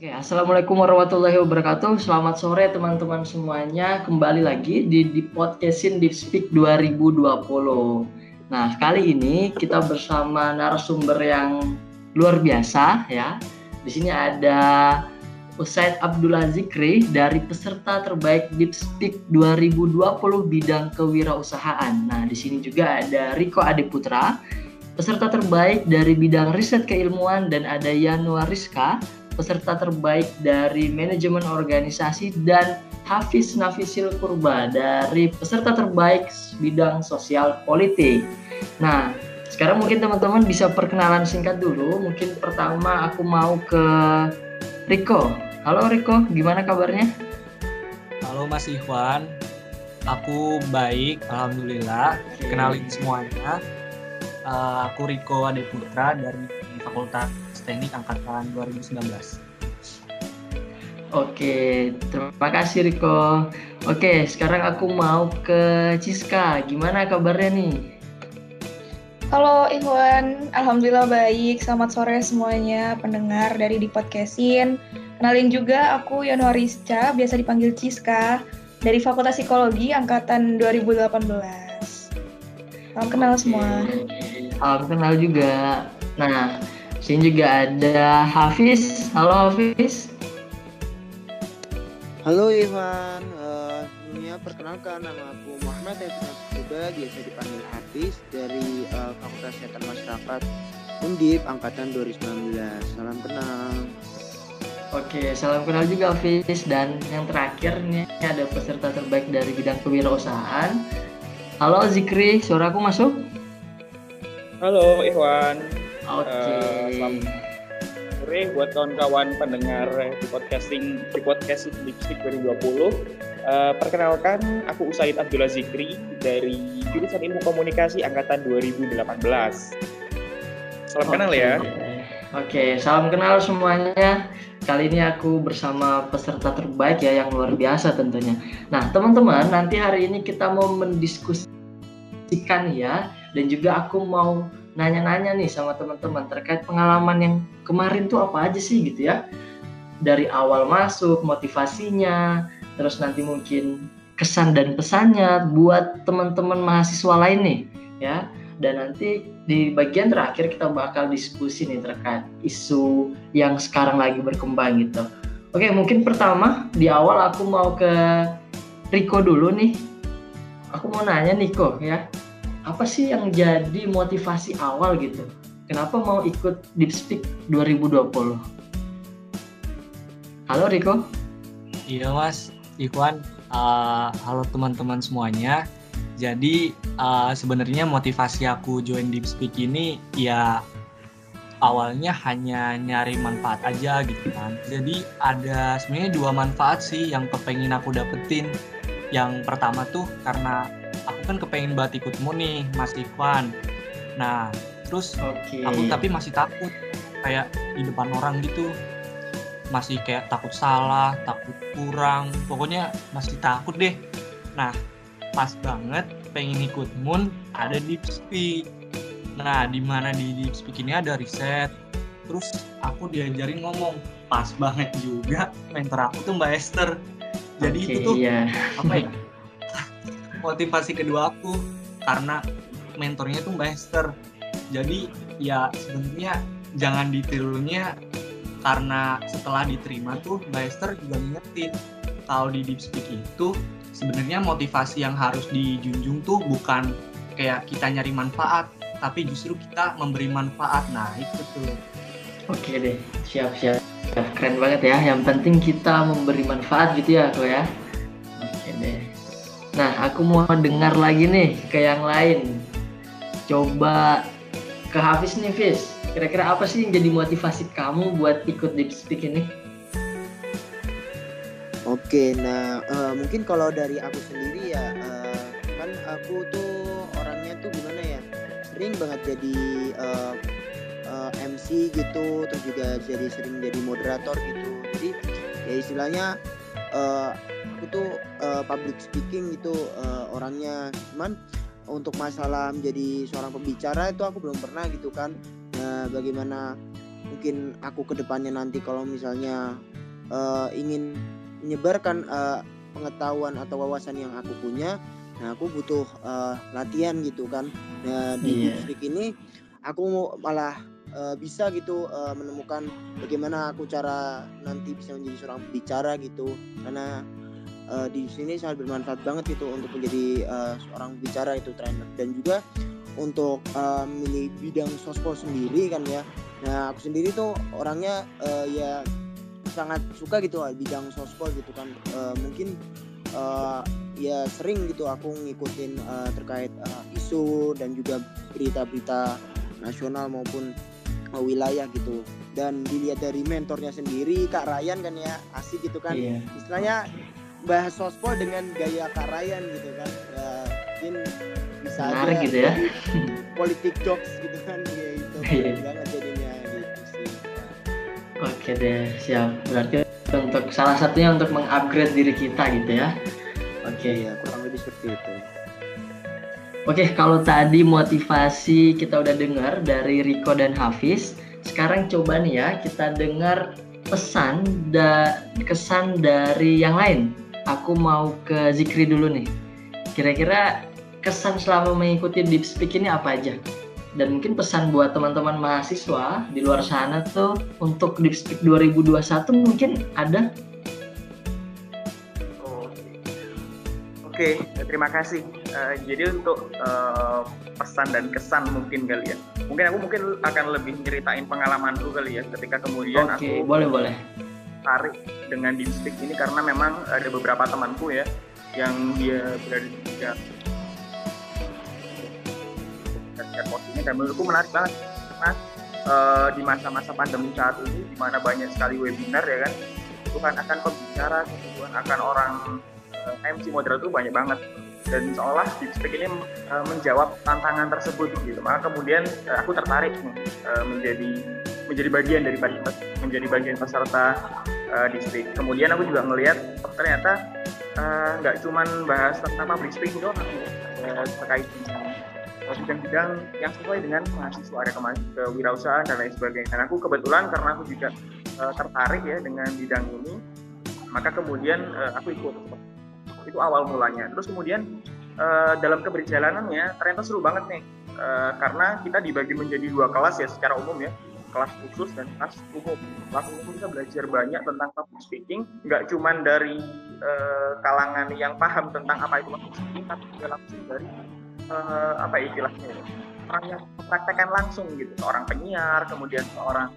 Oke, assalamualaikum warahmatullahi wabarakatuh. Selamat sore teman-teman semuanya. Kembali lagi di di podcastin Deep Speak 2020. Nah, kali ini kita bersama narasumber yang luar biasa ya. Di sini ada Usaid Abdullah Zikri dari peserta terbaik Deep Speak 2020 bidang kewirausahaan. Nah, di sini juga ada Riko Adeputra, peserta terbaik dari bidang riset keilmuan dan ada Yanuar Rizka, peserta terbaik dari manajemen organisasi dan Hafiz Nafisil Kurba dari peserta terbaik bidang sosial politik. Nah, sekarang mungkin teman-teman bisa perkenalan singkat dulu. Mungkin pertama aku mau ke Riko. Halo Riko, gimana kabarnya? Halo Mas Ikhwan, aku baik, alhamdulillah. Kenalin semuanya. Uh, aku Riko Adeputra dari Fakultas Teknik Angkatan 2019. Oke, terima kasih Riko. Oke, sekarang aku mau ke Ciska. Gimana kabarnya nih? Halo Ikhwan, Alhamdulillah baik. Selamat sore semuanya pendengar dari di podcastin. Kenalin juga aku Yanuarisca, biasa dipanggil Ciska, dari Fakultas Psikologi Angkatan 2018. Salam kenal semua. Salam kenal juga. Nah, sini juga ada Hafiz. Halo Hafiz. Halo Ivan, uh, perkenalkan nama aku Muhammad Hafiz Kuda, biasa dipanggil Hafiz dari uh, Fakultas Kesehatan Masyarakat Undip Angkatan 2019. Salam kenal. Oke, salam kenal juga Hafiz dan yang terakhir nih ada peserta terbaik dari bidang kewirausahaan. Halo Zikri, suaraku masuk? Halo Iwan. Oke. Okay. Uh, sore buat kawan-kawan pendengar di podcasting di podcast Lipstick 2020. Uh, perkenalkan, aku Usaid Abdullah Zikri dari jurusan Ilmu Komunikasi angkatan 2018. Salam okay. kenal ya. Oke, okay. salam kenal semuanya. Kali ini aku bersama peserta terbaik ya yang luar biasa tentunya. Nah, teman-teman, nanti hari ini kita mau mendiskusikan ya dan juga aku mau nanya-nanya nih sama teman-teman terkait pengalaman yang kemarin tuh apa aja sih gitu ya. Dari awal masuk motivasinya terus nanti mungkin kesan dan pesannya buat teman-teman mahasiswa lain nih ya. Dan nanti di bagian terakhir kita bakal diskusi nih terkait isu yang sekarang lagi berkembang gitu. Oke mungkin pertama di awal aku mau ke Riko dulu nih. Aku mau nanya Niko ya apa sih yang jadi motivasi awal gitu? Kenapa mau ikut Deep Speak 2020? Halo Riko. Iya Mas, Ikhwan. Uh, halo teman-teman semuanya. Jadi uh, sebenarnya motivasi aku join Deep Speak ini ya awalnya hanya nyari manfaat aja gitu kan. Jadi ada sebenarnya dua manfaat sih yang kepengen aku dapetin. Yang pertama tuh karena kan kepengen banget ikutmu nih Mas Ivan nah terus okay. aku tapi masih takut kayak di depan orang gitu. Masih kayak takut salah takut kurang. Pokoknya masih takut deh. Nah pas banget pengen ikut Moon ada Deep Speak. Nah di mana di Deep Speak ini ada riset. Terus aku diajarin ngomong. Pas banget juga mentor aku tuh Mbak Esther. Jadi okay, itu tuh yeah. apa ya motivasi kedua aku karena mentornya tuh Mbak Esther jadi ya sebenarnya jangan ditirunya karena setelah diterima tuh Mbak Esther juga ngingetin kalau di deep speak itu sebenarnya motivasi yang harus dijunjung tuh bukan kayak kita nyari manfaat tapi justru kita memberi manfaat nah itu tuh oke deh siap siap. Keren banget ya. Yang penting kita memberi manfaat gitu ya kok ya Nah, aku mau dengar lagi nih ke yang lain. Coba ke Hafiz nih, Fis. Kira-kira apa sih yang jadi motivasi kamu buat ikut Deep Speak ini? Oke, nah uh, mungkin kalau dari aku sendiri ya, uh, kan aku tuh orangnya tuh gimana ya, sering banget jadi uh, uh, MC gitu, terus juga jadi sering jadi moderator gitu. Jadi ya istilahnya uh, aku tuh uh, public speaking itu uh, orangnya cuman untuk masalah menjadi seorang pembicara itu aku belum pernah gitu kan nah, bagaimana mungkin aku ke depannya nanti kalau misalnya uh, ingin menyebarkan uh, pengetahuan atau wawasan yang aku punya nah aku butuh uh, latihan gitu kan nah di yeah. Iya. ini aku malah uh, bisa gitu uh, menemukan bagaimana aku cara nanti bisa menjadi seorang bicara gitu karena uh, di sini sangat bermanfaat banget gitu untuk menjadi uh, seorang bicara itu trainer. Dan juga untuk uh, milih bidang sospol sendiri kan ya. Nah aku sendiri tuh orangnya uh, ya sangat suka gitu bidang sospol gitu kan. Uh, mungkin uh, ya sering gitu aku ngikutin uh, terkait uh, isu dan juga berita-berita nasional maupun uh, wilayah gitu. Dan dilihat dari mentornya sendiri Kak Ryan kan ya asik gitu kan. Yeah. istilahnya bahas sospol dengan gaya Kak Ryan gitu kan ya, mungkin bisa Menarik aja gitu ya politik jokes gitu kan ya itu yeah. banget jadinya gitu sih oke deh siap berarti untuk salah satunya untuk mengupgrade diri kita gitu ya oke okay. ya kurang lebih seperti itu Oke, kalau tadi motivasi kita udah dengar dari Riko dan Hafiz, sekarang coba nih ya kita dengar pesan dan kesan dari yang lain. Aku mau ke Zikri dulu nih. Kira-kira kesan selama mengikuti Deep Speak ini apa aja? Dan mungkin pesan buat teman-teman mahasiswa di luar sana tuh untuk Deep Speak 2021 mungkin ada Oke, terima kasih. Uh, jadi untuk uh, pesan dan kesan mungkin kali ya. Mungkin aku mungkin akan lebih ceritain pengalamanku kali ya ketika kemudian Oke, aku boleh boleh. Tarik dengan Dimstik ini karena memang ada beberapa temanku ya yang dia berada di tiga ini dan menurutku menarik banget karena uh, di masa-masa pandemi saat ini di mana banyak sekali webinar ya kan? Itu kan akan pembicara kemudian akan orang uh, eh, MC moderator itu banyak banget. Dan seolah Deepspeak ini uh, menjawab tantangan tersebut gitu. Maka kemudian uh, aku tertarik uh, menjadi menjadi bagian dari menjadi bagian peserta uh, Deepspeak kemudian aku juga melihat oh, ternyata nggak uh, cuman bahas tentang public speaking doang uh, terkait bidang-bidang yang sesuai dengan mahasiswa ada kemarin kewirausahaan dan lain sebagainya. Dan aku kebetulan karena aku juga uh, tertarik ya dengan bidang ini, maka kemudian uh, aku ikut. Itu awal mulanya. Terus kemudian uh, dalam keberjalanannya ternyata seru banget nih uh, karena kita dibagi menjadi dua kelas ya secara umum ya kelas khusus dan kelas umum kelas umum kita belajar banyak tentang public speaking nggak cuman dari uh, kalangan yang paham tentang apa itu public speaking tapi juga langsung dari uh, apa ya istilahnya ya, orang yang mempraktekkan langsung gitu seorang penyiar kemudian seorang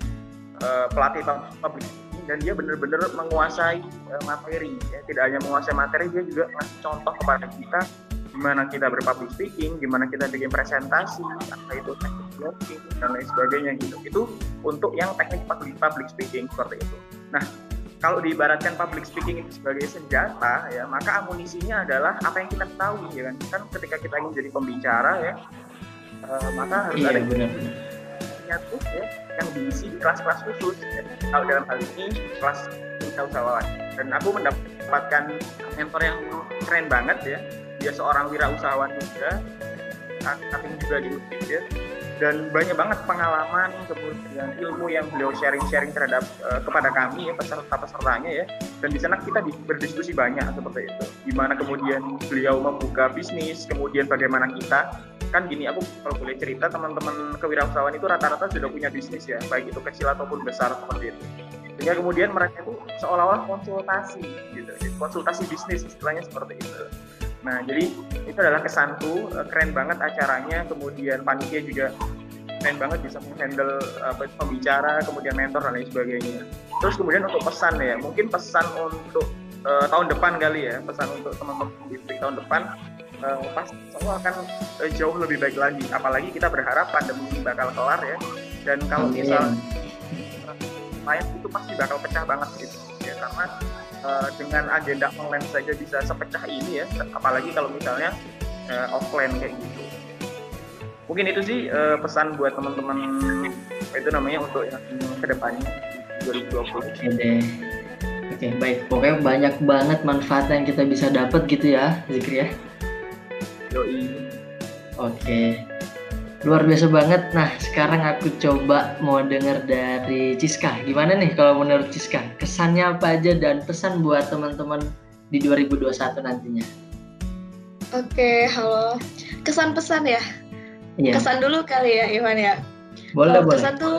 uh, pelatih public dan dia benar-benar menguasai uh, materi ya. tidak hanya menguasai materi dia juga ngasih contoh kepada kita gimana kita berpublic speaking, gimana kita bikin presentasi, apa itu teknik blogging dan lain sebagainya gitu. Itu untuk yang teknik public, public speaking seperti itu. Nah, kalau diibaratkan public speaking itu sebagai senjata ya, maka amunisinya adalah apa yang kita ketahui ya kan. Kan ketika kita ingin jadi pembicara ya, uh, maka harus iya, ada benar tuh ya yang diisi di kelas-kelas khusus ya. kalau dalam hal ini kelas usahawan dan aku mendapatkan mentor yang keren banget ya dia seorang wirausahawan juga tapi juga di UPI ya dan banyak banget pengalaman kemudian ilmu yang beliau sharing-sharing terhadap uh, kepada kami ya peserta-pesertanya ya. Dan di sana kita berdiskusi banyak seperti itu. Gimana kemudian beliau membuka bisnis kemudian bagaimana kita. Kan gini aku kalau boleh cerita teman-teman kewirausahaan itu rata-rata sudah punya bisnis ya baik itu kecil ataupun besar seperti itu. Sehingga kemudian mereka itu seolah-olah konsultasi gitu konsultasi bisnis istilahnya seperti itu. Nah jadi itu adalah kesanku eh, keren banget acaranya kemudian panitia juga keren banget bisa menghandle apa pembicara kemudian mentor dan lain sebagainya. Terus kemudian untuk pesan ya mungkin pesan untuk uh, tahun depan kali ya pesan untuk teman-teman di tahun depan uh, pas semua akan uh, jauh lebih baik lagi. Apalagi kita berharap pandemi ini bakal kelar ya dan kalau misal lain itu pasti bakal pecah banget gitu. Ya karena uh, dengan agenda online saja bisa sepecah ini ya. Apalagi kalau misalnya uh, offline kayak gitu. Mungkin itu sih uh, pesan buat teman-teman itu namanya untuk yang ke depannya 2020 oke deh. Oke baik. Pokoknya banyak banget manfaat yang kita bisa dapat gitu ya Zikri ya. Yoi. Oke. Luar biasa banget. Nah, sekarang aku coba mau dengar dari Ciska. Gimana nih kalau menurut Ciska? Kesannya apa aja dan pesan buat teman-teman di 2021 nantinya? Oke, halo. Kesan pesan ya? Iya. Kesan dulu kali ya, Iwan ya. Boleh, Kalau boleh. kesan tuh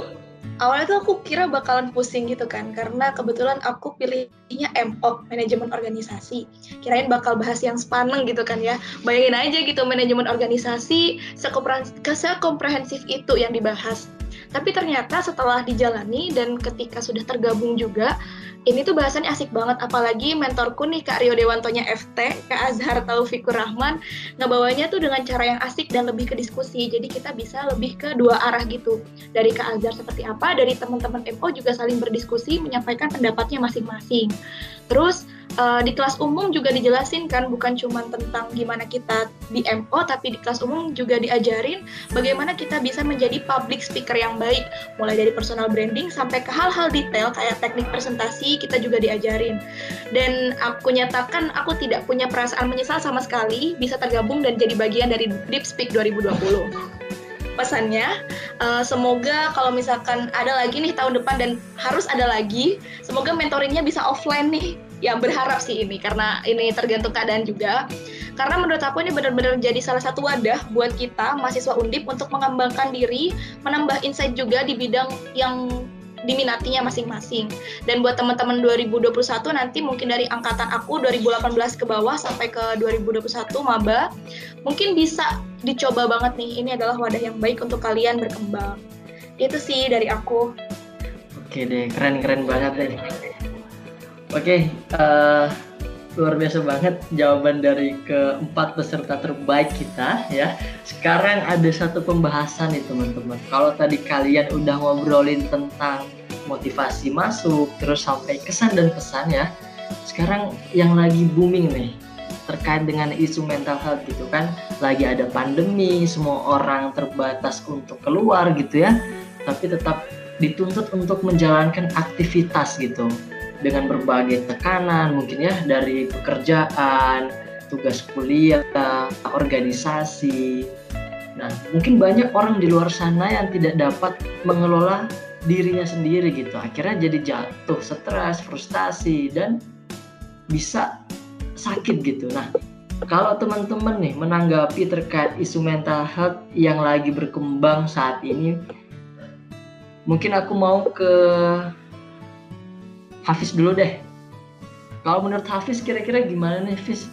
awalnya tuh aku kira bakalan pusing gitu kan karena kebetulan aku pilihnya MO manajemen organisasi. Kirain bakal bahas yang sepaneng gitu kan ya. Bayangin aja gitu manajemen organisasi sekomprehensif itu yang dibahas tapi ternyata setelah dijalani dan ketika sudah tergabung juga ini tuh bahasannya asik banget. Apalagi mentorku nih Kak Rio Dewantonya FT Kak Azhar Taufikur Rahman ngebawanya tuh dengan cara yang asik dan lebih ke diskusi. Jadi kita bisa lebih ke dua arah gitu. Dari Kak Azhar seperti apa dari teman-teman MO juga saling berdiskusi menyampaikan pendapatnya masing-masing. Terus uh, di kelas umum juga dijelasin kan bukan cuma tentang gimana kita di MO tapi di kelas umum juga diajarin bagaimana kita bisa menjadi public speaker yang baik. Mulai dari personal branding sampai ke hal-hal detail kayak teknik presentasi kita juga diajarin. Dan aku nyatakan aku tidak punya perasaan menyesal sama sekali bisa tergabung dan jadi bagian dari Deep Speak 2020 pesannya uh, semoga kalau misalkan ada lagi nih tahun depan dan harus ada lagi semoga mentoringnya bisa offline nih ya berharap sih ini karena ini tergantung keadaan juga karena menurut aku ini benar-benar jadi salah satu wadah buat kita mahasiswa undip untuk mengembangkan diri menambah insight juga di bidang yang diminatinya masing-masing. Dan buat teman-teman 2021 nanti mungkin dari angkatan aku 2018 ke bawah sampai ke 2021 maba, mungkin bisa dicoba banget nih. Ini adalah wadah yang baik untuk kalian berkembang. Itu sih dari aku. Oke deh, keren-keren banget deh. Oke, uh, luar biasa banget jawaban dari keempat peserta terbaik kita ya. Sekarang ada satu pembahasan nih teman-teman. Kalau tadi kalian udah ngobrolin tentang motivasi masuk, terus sampai kesan dan pesan ya. Sekarang yang lagi booming nih terkait dengan isu mental health gitu kan. Lagi ada pandemi, semua orang terbatas untuk keluar gitu ya. Tapi tetap dituntut untuk menjalankan aktivitas gitu dengan berbagai tekanan mungkin ya dari pekerjaan, tugas kuliah, organisasi. Nah, mungkin banyak orang di luar sana yang tidak dapat mengelola dirinya sendiri gitu. Akhirnya jadi jatuh, stres, frustasi dan bisa sakit gitu. Nah, kalau teman-teman nih menanggapi terkait isu mental health yang lagi berkembang saat ini, mungkin aku mau ke Hafiz dulu deh. Kalau menurut Hafiz kira-kira gimana nih Hafiz?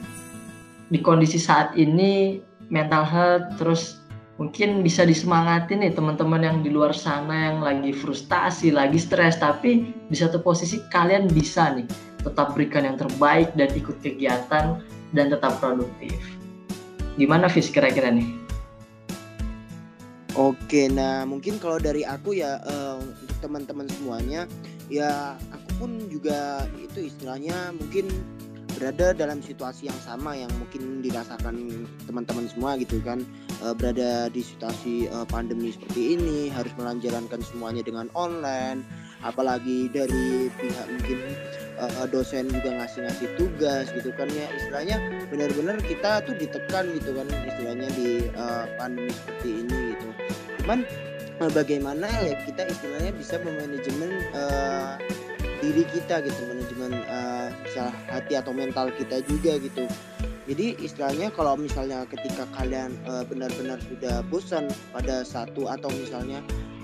Di kondisi saat ini mental health terus mungkin bisa disemangatin nih teman-teman yang di luar sana yang lagi frustasi, lagi stres tapi di satu posisi kalian bisa nih tetap berikan yang terbaik dan ikut kegiatan dan tetap produktif. Gimana Fis kira-kira nih? Oke, nah mungkin kalau dari aku ya uh, untuk teman-teman semuanya ya aku pun juga itu istilahnya mungkin berada dalam situasi yang sama yang mungkin dirasakan teman-teman semua gitu kan. Uh, berada di situasi uh, pandemi seperti ini harus melanjarankan semuanya dengan online apalagi dari pihak mungkin uh, dosen juga ngasih-ngasih tugas gitu kan. Ya istilahnya benar-benar kita tuh ditekan gitu kan istilahnya di pandemi seperti ini gitu. Cuman uh, bagaimana ya kita istilahnya bisa memanajemen uh, diri kita gitu manajemen uh, hati atau mental kita juga gitu. Jadi istilahnya kalau misalnya ketika kalian uh, benar-benar sudah bosan pada satu atau misalnya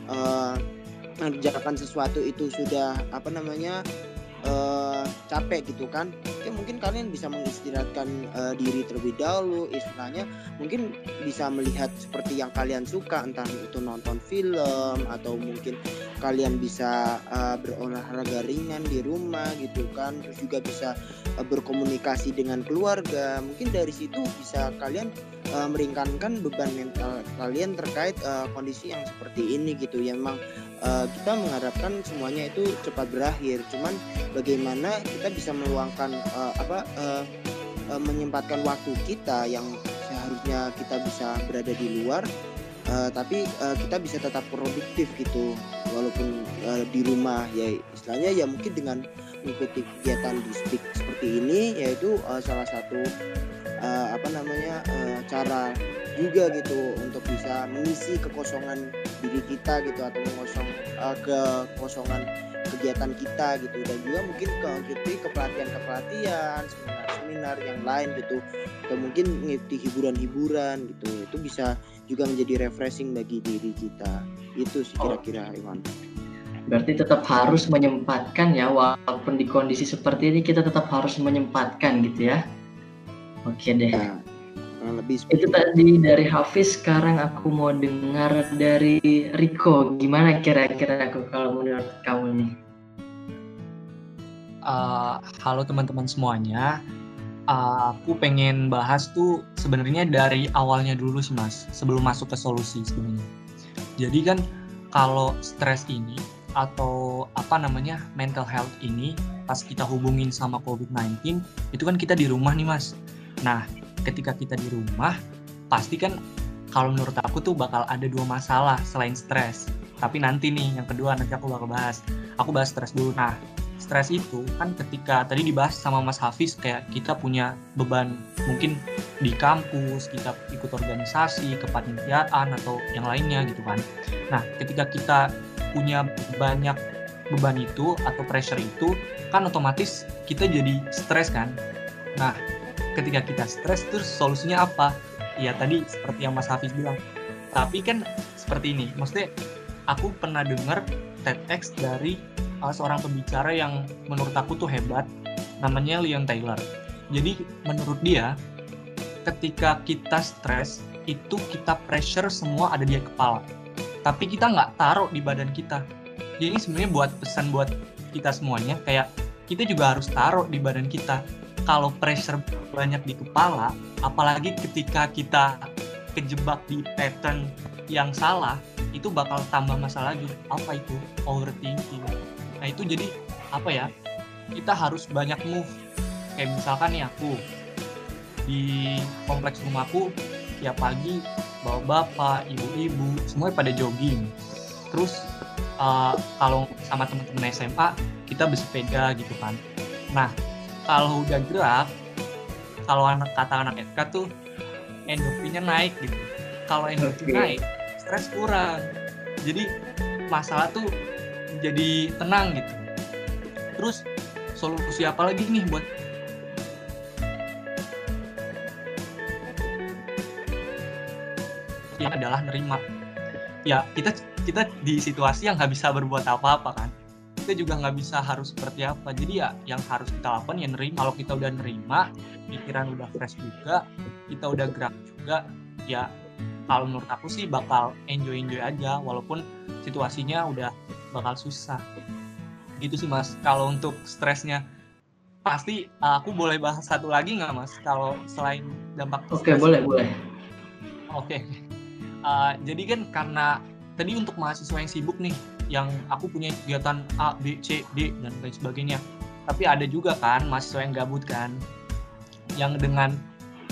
uh, mengerjakan sesuatu itu sudah apa namanya uh, capek gitu kan. Ya mungkin kalian bisa mengistirahatkan uh, diri terlebih dahulu istilahnya mungkin bisa melihat seperti yang kalian suka entah itu nonton film atau mungkin kalian bisa uh, berolahraga ringan di rumah gitu kan. Terus juga bisa uh, berkomunikasi dengan keluarga. Mungkin dari situ bisa kalian uh, meringankan beban mental kalian terkait uh, kondisi yang seperti ini gitu. Yang memang uh, kita mengharapkan semuanya itu cepat berakhir. Cuman bagaimana kita bisa meluangkan uh, apa uh, uh, menyempatkan waktu kita yang seharusnya kita bisa berada di luar uh, tapi uh, kita bisa tetap produktif gitu walaupun uh, di rumah. Ya istilahnya ya mungkin dengan mengikuti kegiatan di speak seperti ini yaitu uh, salah satu uh, apa namanya uh, cara juga gitu untuk bisa mengisi kekosongan diri kita gitu atau mengosong uh, kekosongan kegiatan kita gitu dan juga mungkin mengikuti kepelatihan-kepelatihan seminar-seminar yang lain gitu atau mungkin mengikuti hiburan-hiburan gitu itu bisa juga menjadi refreshing bagi diri kita itu sih oh. kira-kira Iwan. Berarti tetap harus menyempatkan ya walaupun di kondisi seperti ini kita tetap harus menyempatkan gitu ya. Oke deh. Ya, lebih itu tadi dari Hafiz sekarang aku mau dengar dari Riko. Gimana kira-kira aku kalau menurut kamu nih? Uh, halo teman-teman semuanya. Uh, aku pengen bahas tuh sebenarnya dari awalnya dulu sih mas. Sebelum masuk ke solusi sebenarnya. Jadi kan kalau stres ini atau apa namanya mental health ini pas kita hubungin sama COVID-19 itu kan kita di rumah nih mas. Nah ketika kita di rumah pasti kan kalau menurut aku tuh bakal ada dua masalah selain stres. Tapi nanti nih yang kedua nanti aku bakal bahas. Aku bahas stres dulu. Nah stres itu kan ketika tadi dibahas sama Mas Hafiz kayak kita punya beban mungkin di kampus, kita ikut organisasi, kepanitiaan atau yang lainnya gitu kan. Nah, ketika kita punya banyak beban itu atau pressure itu kan otomatis kita jadi stres kan nah ketika kita stres terus solusinya apa? Ya tadi seperti yang Mas Hafiz bilang. Tapi kan seperti ini maksudnya aku pernah dengar TEDx dari uh, seorang pembicara yang menurut aku tuh hebat namanya Leon Taylor. Jadi menurut dia ketika kita stres itu kita pressure semua ada di kepala. Tapi kita nggak taruh di badan kita. Jadi sebenarnya buat pesan buat kita semuanya kayak kita juga harus taruh di badan kita kalau pressure banyak di kepala apalagi ketika kita kejebak di pattern yang salah itu bakal tambah masalah lagi apa itu overthinking? Nah itu jadi apa ya kita harus banyak move. Kayak misalkan nih aku di kompleks rumahku tiap pagi bawa bapak ibu-ibu semuanya pada jogging. Terus uh, kalau sama teman-teman SMA kita bersepeda gitu kan. Nah kalau udah gerak kalau anak kata anak FK tuh endorfinnya naik gitu. Kalau endorfin okay. naik stres kurang. Jadi masalah tuh jadi tenang gitu. Terus solusi apa lagi nih buat yang adalah nerima. Ya kita kita di situasi yang nggak bisa berbuat apa-apa kan kita juga nggak bisa harus seperti apa. Jadi ya yang harus kita lakukan ya nerima. Kalau kita udah nerima pikiran udah fresh juga kita udah gerak juga ya kalau menurut aku sih bakal enjoy enjoy aja. Walaupun situasinya udah bakal susah. Gitu sih mas. Kalau untuk stresnya pasti aku boleh bahas satu lagi nggak mas? Kalau selain dampak oke okay, boleh boleh. Oke. Okay uh, jadi kan karena tadi untuk mahasiswa yang sibuk nih yang aku punya kegiatan A, B, C, D dan lain sebagainya. Tapi ada juga kan mahasiswa yang gabut kan yang dengan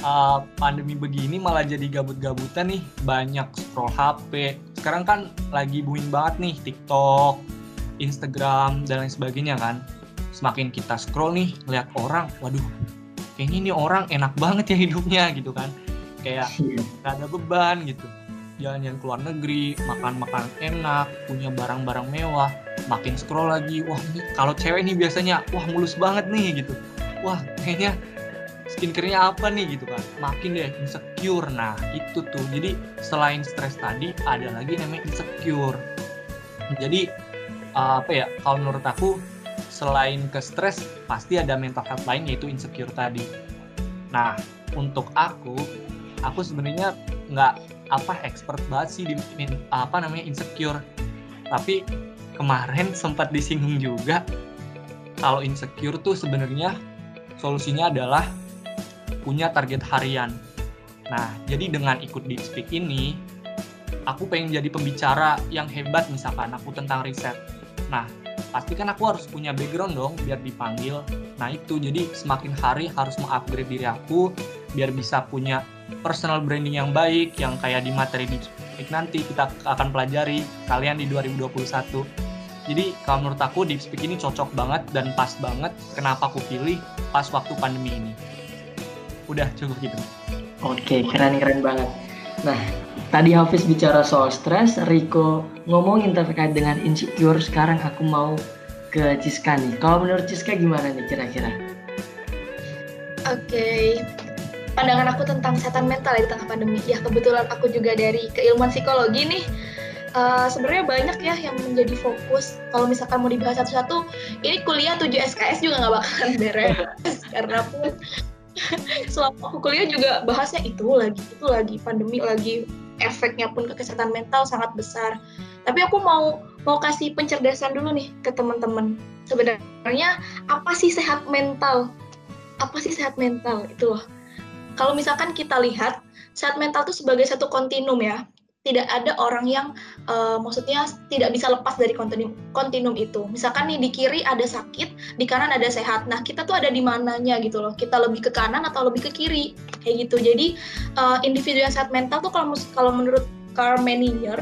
uh, pandemi begini malah jadi gabut-gabutan nih. Banyak scroll HP sekarang kan lagi booming banget nih TikTok Instagram dan lain sebagainya kan. Semakin kita scroll nih lihat orang waduh kayaknya ini orang enak banget ya hidupnya gitu kan. Kayak iya. gak ada beban gitu jalan-jalan ke luar negeri, makan makan enak, punya barang-barang mewah, makin scroll lagi, wah ini kalau cewek nih biasanya, wah mulus banget nih gitu, wah kayaknya skincare-nya apa nih gitu kan, makin deh insecure, nah itu tuh, jadi selain stres tadi ada lagi namanya insecure, jadi uh, apa ya, kalau menurut aku selain ke stres pasti ada mental health lain yaitu insecure tadi. Nah untuk aku, aku sebenarnya nggak apa expert banget sih di apa namanya insecure. Tapi kemarin sempat disinggung juga kalau insecure tuh sebenarnya solusinya adalah punya target harian. Nah jadi dengan ikut deep speak ini aku pengen jadi pembicara yang hebat misalkan aku tentang riset. Nah pasti kan aku harus punya background dong biar dipanggil. Nah itu. Jadi semakin hari harus mengupgrade diri aku biar bisa punya personal branding yang baik yang kayak di materi di nanti kita akan pelajari kalian di 2021 jadi kalau menurut aku Deep Speak ini cocok banget dan pas banget kenapa aku pilih pas waktu pandemi ini udah cukup gitu Oke, keren-keren banget. Nah, tadi Hafiz bicara soal stres, Riko ngomongin terkait dengan insecure. Sekarang aku mau ke Ciska nih. Kalau menurut Ciska gimana nih kira-kira? Oke, pandangan aku tentang kesehatan mental ya di tengah pandemi. Ya kebetulan aku juga dari keilmuan psikologi nih. Uh, sebenarnya banyak ya yang menjadi fokus. Kalau misalkan mau dibahas satu-satu, ini kuliah 7 SKS juga nggak bakalan beres karena pun selama aku kuliah juga bahasnya itu lagi itu lagi pandemi lagi efeknya pun ke kesehatan mental sangat besar tapi aku mau mau kasih pencerdasan dulu nih ke teman-teman sebenarnya apa sih sehat mental apa sih sehat mental itu loh kalau misalkan kita lihat sehat mental itu sebagai satu kontinum ya tidak ada orang yang uh, maksudnya tidak bisa lepas dari kontinum, kontinum itu. Misalkan nih di kiri ada sakit, di kanan ada sehat. Nah kita tuh ada di mananya gitu loh. Kita lebih ke kanan atau lebih ke kiri kayak gitu. Jadi uh, individu yang sehat mental tuh kalau kalau menurut Carl Menier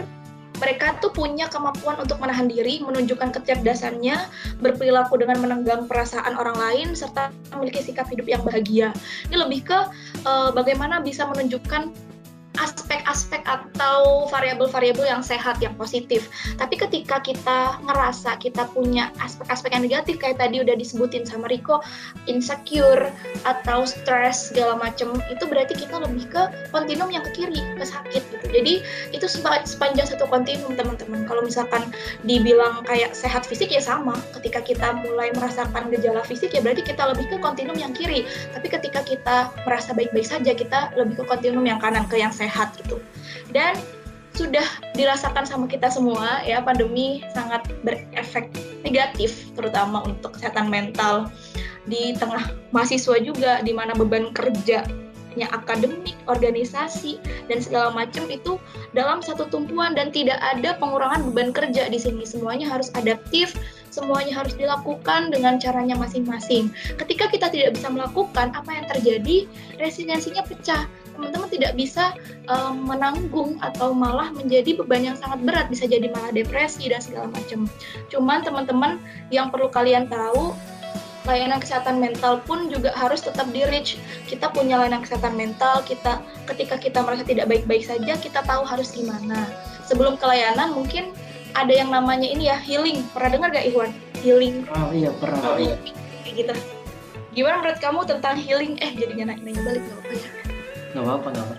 mereka tuh punya kemampuan untuk menahan diri, menunjukkan kecerdasannya, berperilaku dengan menenggang perasaan orang lain, serta memiliki sikap hidup yang bahagia. Ini lebih ke uh, bagaimana bisa menunjukkan aspek-aspek atau variabel-variabel yang sehat, yang positif. Tapi ketika kita ngerasa kita punya aspek-aspek yang negatif, kayak tadi udah disebutin sama Riko, insecure atau stres segala macem, itu berarti kita lebih ke kontinum yang ke kiri, ke sakit gitu. Jadi itu sepanjang satu kontinum teman-teman. Kalau misalkan dibilang kayak sehat fisik ya sama. Ketika kita mulai merasakan gejala fisik ya berarti kita lebih ke kontinum yang kiri. Tapi ketika kita merasa baik-baik saja, kita lebih ke kontinum yang kanan, ke yang sehat sehat gitu. Dan sudah dirasakan sama kita semua ya pandemi sangat berefek negatif terutama untuk kesehatan mental di tengah mahasiswa juga di mana beban kerjanya akademik, organisasi dan segala macam itu dalam satu tumpuan dan tidak ada pengurangan beban kerja di sini semuanya harus adaptif semuanya harus dilakukan dengan caranya masing-masing. Ketika kita tidak bisa melakukan, apa yang terjadi? Resiliensinya pecah. Teman-teman tidak bisa um, menanggung atau malah menjadi beban yang sangat berat, bisa jadi malah depresi dan segala macam. Cuman teman-teman yang perlu kalian tahu, layanan kesehatan mental pun juga harus tetap di reach. Kita punya layanan kesehatan mental, kita ketika kita merasa tidak baik-baik saja, kita tahu harus gimana. Sebelum ke layanan mungkin ada yang namanya ini ya healing. Pernah dengar gak Iwan? Healing. Oh iya pernah. Oh, iya. Kayak gitu. Gimana menurut kamu tentang healing? Eh jadinya nanya balik gak apa-apa ya? Gak apa-apa gak apa.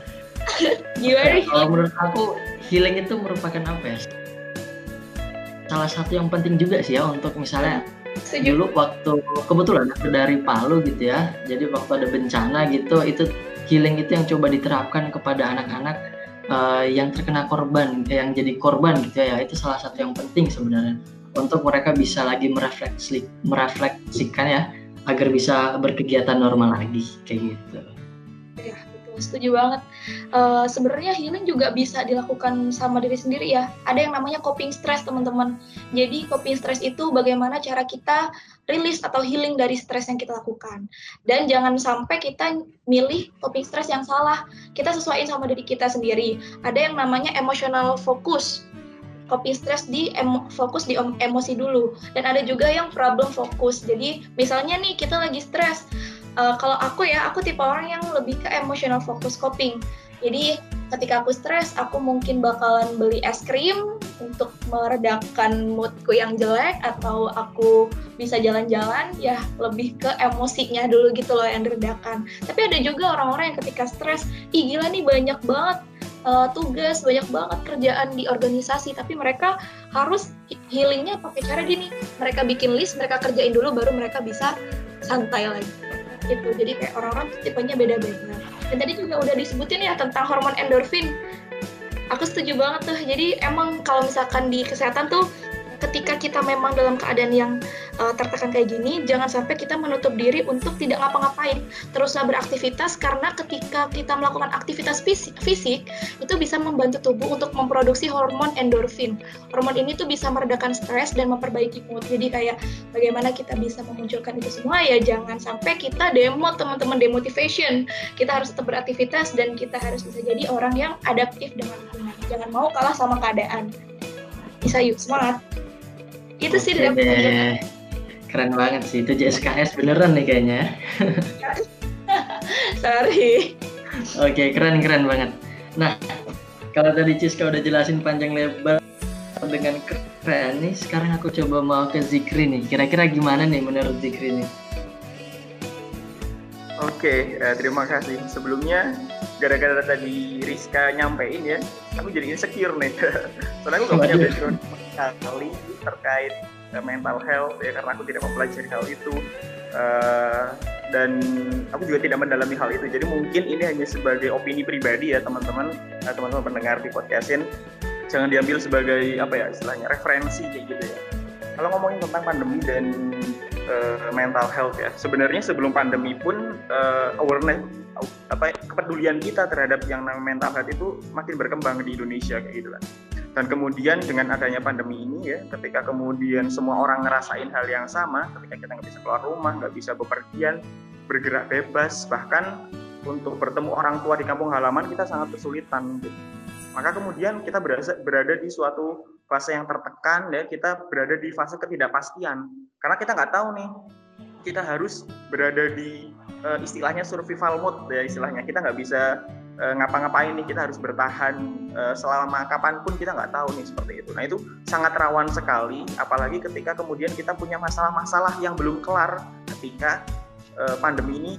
Gimana? Ya, kalau menurut aku healing itu merupakan apa ya? Salah satu yang penting juga sih ya untuk misalnya Setuju. dulu waktu kebetulan aku dari Palu gitu ya. Jadi waktu ada bencana gitu itu healing itu yang coba diterapkan kepada anak-anak uh, yang terkena korban, yang jadi korban gitu ya, itu salah satu yang penting sebenarnya untuk mereka bisa lagi merefleksi, merefleksikan ya agar bisa berkegiatan normal lagi kayak gitu setuju banget. Uh, Sebenarnya healing juga bisa dilakukan sama diri sendiri ya. Ada yang namanya coping stress teman-teman. Jadi coping stress itu bagaimana cara kita rilis atau healing dari stres yang kita lakukan. Dan jangan sampai kita milih coping stress yang salah. Kita sesuaiin sama diri kita sendiri. Ada yang namanya emotional focus coping stress di emo, fokus di emosi dulu dan ada juga yang problem fokus jadi misalnya nih kita lagi stres uh, kalau aku ya aku tipe orang yang lebih ke emotional focus coping. Jadi ketika aku stres aku mungkin bakalan beli es krim untuk meredakan moodku yang jelek atau aku bisa jalan-jalan ya lebih ke emosinya dulu gitu loh yang diredakan. Tapi ada juga orang-orang yang ketika stres ih gila nih banyak banget uh, tugas banyak banget kerjaan di organisasi tapi mereka harus healingnya pakai cara gini. Mereka bikin list mereka kerjain dulu baru mereka bisa santai lagi gitu. Jadi kayak orang-orang tipenya beda-beda. Dan tadi juga udah disebutin ya tentang hormon endorfin. Aku setuju banget tuh. Jadi emang kalau misalkan di kesehatan tuh ketika kita memang dalam keadaan yang uh, tertekan kayak gini, jangan sampai kita menutup diri untuk tidak ngapa-ngapain. Teruslah beraktivitas karena ketika kita melakukan aktivitas fisik, fisik itu bisa membantu tubuh untuk memproduksi hormon endorfin. Hormon ini tuh bisa meredakan stres dan memperbaiki mood. Jadi kayak bagaimana kita bisa memunculkan itu semua ya jangan sampai kita demo teman-teman demotivation. Kita harus tetap beraktivitas dan kita harus bisa jadi orang yang adaptif dengan lingkungan. Jangan mau kalah sama keadaan. Bisa yuk, semangat! Itu sih dari keren banget sih itu JSKS beneran nih kayaknya Sorry. Oke, keren keren banget. Nah, kalau tadi Ciska udah jelasin panjang lebar dengan keren nih, sekarang aku coba mau ke Zikri nih. Kira-kira gimana nih menurut Zikri nih? Oke, uh, terima kasih. Sebelumnya, gara-gara tadi Rizka nyampein ya, aku jadi insecure nih. Soalnya aku gak punya background sekali terkait uh, mental health ya, karena aku tidak mempelajari hal itu. Uh, dan aku juga tidak mendalami hal itu. Jadi mungkin ini hanya sebagai opini pribadi ya teman-teman, teman-teman pendengar di podcastin. Jangan diambil sebagai apa ya istilahnya referensi kayak gitu ya. Kalau ngomongin tentang pandemi dan uh, mental health ya. Sebenarnya sebelum pandemi pun uh, awareness apa kepedulian kita terhadap yang namanya mental health itu makin berkembang di Indonesia kayak gitu kan. Dan kemudian dengan adanya pandemi ini ya, ketika kemudian semua orang ngerasain hal yang sama, ketika kita nggak bisa keluar rumah, nggak bisa bepergian, bergerak bebas, bahkan untuk bertemu orang tua di kampung halaman kita sangat kesulitan. Maka kemudian kita berada, berada di suatu fase yang tertekan, ya kita berada di fase ketidakpastian karena kita nggak tahu nih kita harus berada di uh, istilahnya survival mode ya istilahnya kita nggak bisa uh, ngapa-ngapain nih kita harus bertahan uh, selama kapan pun kita nggak tahu nih seperti itu. Nah itu sangat rawan sekali apalagi ketika kemudian kita punya masalah-masalah yang belum kelar ketika uh, pandemi ini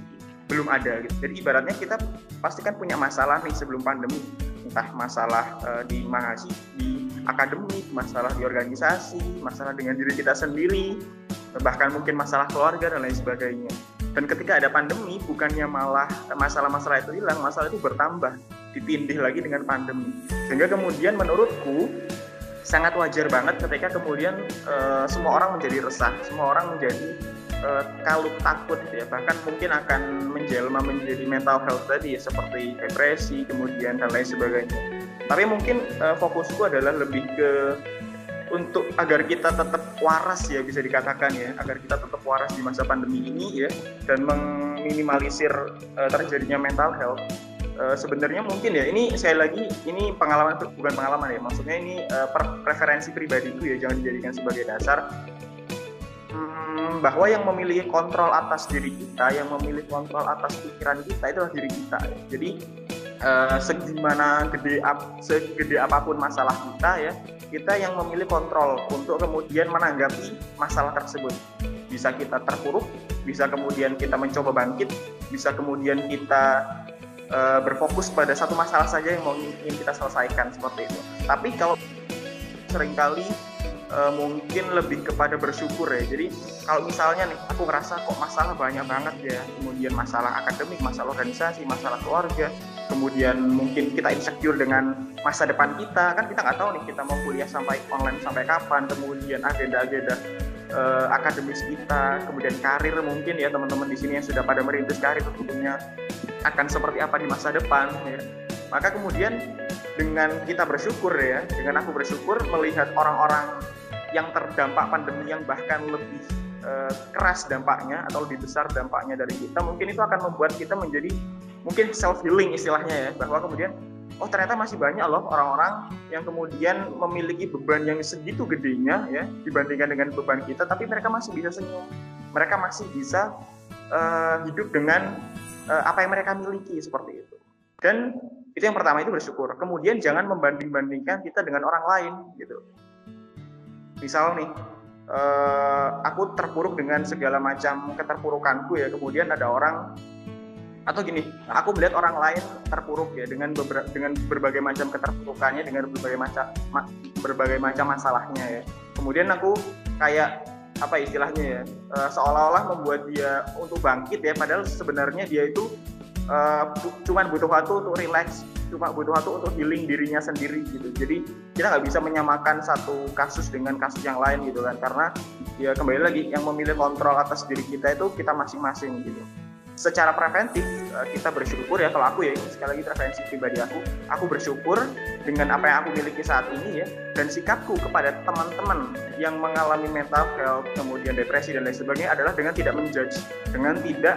belum ada gitu. Jadi ibaratnya kita pasti kan punya masalah nih sebelum pandemi. Entah masalah uh, di mahasiswa di akademik masalah di organisasi masalah dengan diri kita sendiri bahkan mungkin masalah keluarga dan lain sebagainya. Dan ketika ada pandemi, bukannya malah masalah-masalah itu hilang, masalah itu bertambah, ditindih lagi dengan pandemi. Sehingga kemudian menurutku sangat wajar banget ketika kemudian uh, semua orang menjadi resah, semua orang menjadi uh, kalut takut ya, bahkan mungkin akan menjelma menjadi mental health tadi ya seperti depresi, kemudian dan lain sebagainya. Tapi mungkin uh, fokusku adalah lebih ke untuk agar kita tetap waras ya bisa dikatakan ya. Agar kita tetap waras di masa pandemi ini ya. Dan meminimalisir uh, terjadinya mental health. Uh, sebenarnya mungkin ya ini sekali lagi ini pengalaman bukan pengalaman ya. Maksudnya ini uh, preferensi pribadiku ya jangan dijadikan sebagai dasar. Hmm, bahwa yang memiliki kontrol atas diri kita yang memiliki kontrol atas pikiran kita itu adalah diri kita. Jadi uh, segimana gede ap, segede apa pun masalah kita ya kita yang memilih kontrol untuk kemudian menanggapi masalah tersebut. Bisa kita terpuruk, bisa kemudian kita mencoba bangkit, bisa kemudian kita uh, berfokus pada satu masalah saja yang mau ingin kita selesaikan seperti itu. Tapi kalau sering kali uh, mungkin lebih kepada bersyukur ya. Jadi kalau misalnya nih aku ngerasa kok masalah banyak banget ya, kemudian masalah akademik, masalah organisasi, masalah keluarga, kemudian mungkin kita insecure dengan masa depan kita. Kan kita nggak tahu nih kita mau kuliah sampai online sampai kapan kemudian agenda-agenda uh, akademis kita kemudian karir mungkin ya teman-teman di sini yang sudah pada merintis karir tentunya akan seperti apa di masa depan ya. Maka kemudian dengan kita bersyukur ya dengan aku bersyukur melihat orang-orang yang terdampak pandemi yang bahkan lebih uh, keras dampaknya atau lebih besar dampaknya dari kita mungkin itu akan membuat kita menjadi mungkin self healing istilahnya ya bahwa kemudian oh ternyata masih banyak loh orang-orang yang kemudian memiliki beban yang segitu gedenya ya dibandingkan dengan beban kita tapi mereka masih bisa senyum. Mereka masih bisa uh, hidup dengan uh, apa yang mereka miliki seperti itu. Dan itu yang pertama itu bersyukur. Kemudian jangan membanding-bandingkan kita dengan orang lain gitu. Misal nih uh, aku terpuruk dengan segala macam keterpurukanku ya kemudian ada orang atau gini aku melihat orang lain terpuruk ya dengan beber, dengan berbagai macam keterpurukannya dengan berbagai macam ma, berbagai macam masalahnya ya. Kemudian aku kayak apa istilahnya ya uh, seolah-olah membuat dia untuk bangkit ya padahal sebenarnya dia itu uh, cuma butuh waktu untuk relax cuma butuh waktu untuk healing dirinya sendiri gitu. Jadi kita nggak bisa menyamakan satu kasus dengan kasus yang lain gitu kan karena ya kembali lagi yang memilih kontrol atas diri kita itu kita masing-masing gitu secara preventif eh, kita bersyukur ya kalau aku ya sekali lagi preferensi pribadi aku aku bersyukur dengan apa yang aku miliki saat ini ya dan sikapku kepada teman-teman yang mengalami mental health kemudian depresi dan lain sebagainya adalah dengan tidak menjudge dengan tidak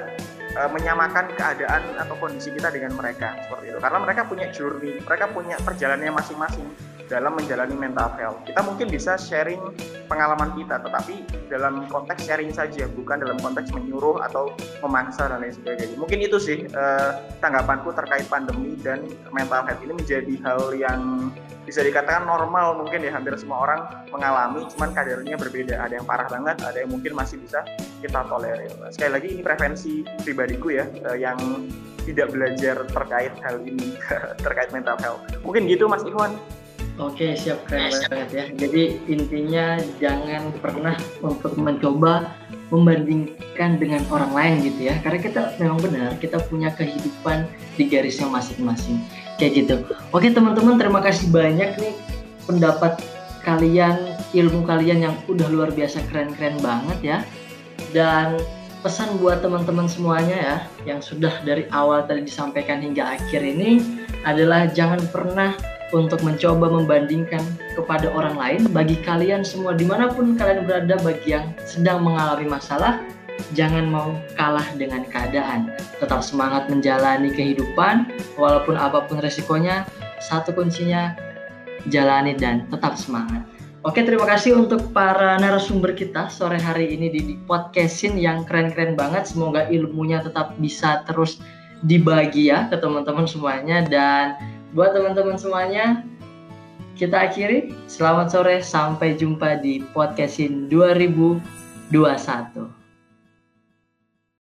uh, menyamakan keadaan atau kondisi kita dengan mereka seperti itu. Karena mereka punya journey mereka punya perjalanannya masing-masing dalam menjalani mental health. Kita mungkin bisa sharing pengalaman kita, tetapi dalam konteks sharing saja, bukan dalam konteks menyuruh atau memaksa dan lain sebagainya. Mungkin itu sih eh, tanggapanku terkait pandemi dan mental health ini menjadi hal yang bisa dikatakan normal mungkin ya hampir semua orang mengalami, cuman kadarnya berbeda. Ada yang parah banget, ada yang mungkin masih bisa kita tolerir. Sekali lagi ini prevensi pribadiku ya, eh, yang tidak belajar terkait hal ini terkait mental health. Mungkin gitu Mas Ikhwan. Oke, siap keren banget ya. Jadi intinya jangan pernah untuk mencoba membandingkan dengan orang lain gitu ya. Karena kita memang benar, kita punya kehidupan di garisnya masing-masing. Kayak gitu. Oke teman-teman, terima kasih banyak nih pendapat kalian, ilmu kalian yang udah luar biasa keren-keren banget ya. Dan pesan buat teman-teman semuanya ya, yang sudah dari awal tadi disampaikan hingga akhir ini adalah jangan pernah untuk mencoba membandingkan kepada orang lain bagi kalian semua di mana pun kalian berada bagi yang sedang mengalami masalah jangan mau kalah dengan keadaan. Tetap semangat menjalani kehidupan walaupun apa pun resikonya satu kuncinya jalani dan tetap semangat. Oke, terima kasih untuk para narasumber kita sore hari ini di, podcastin yang keren-keren banget. Semoga ilmunya tetap bisa terus dibagi ya ke teman-teman semuanya. Dan buat teman-teman semuanya kita akhiri. Selamat sore sampai jumpa di podcastin 2021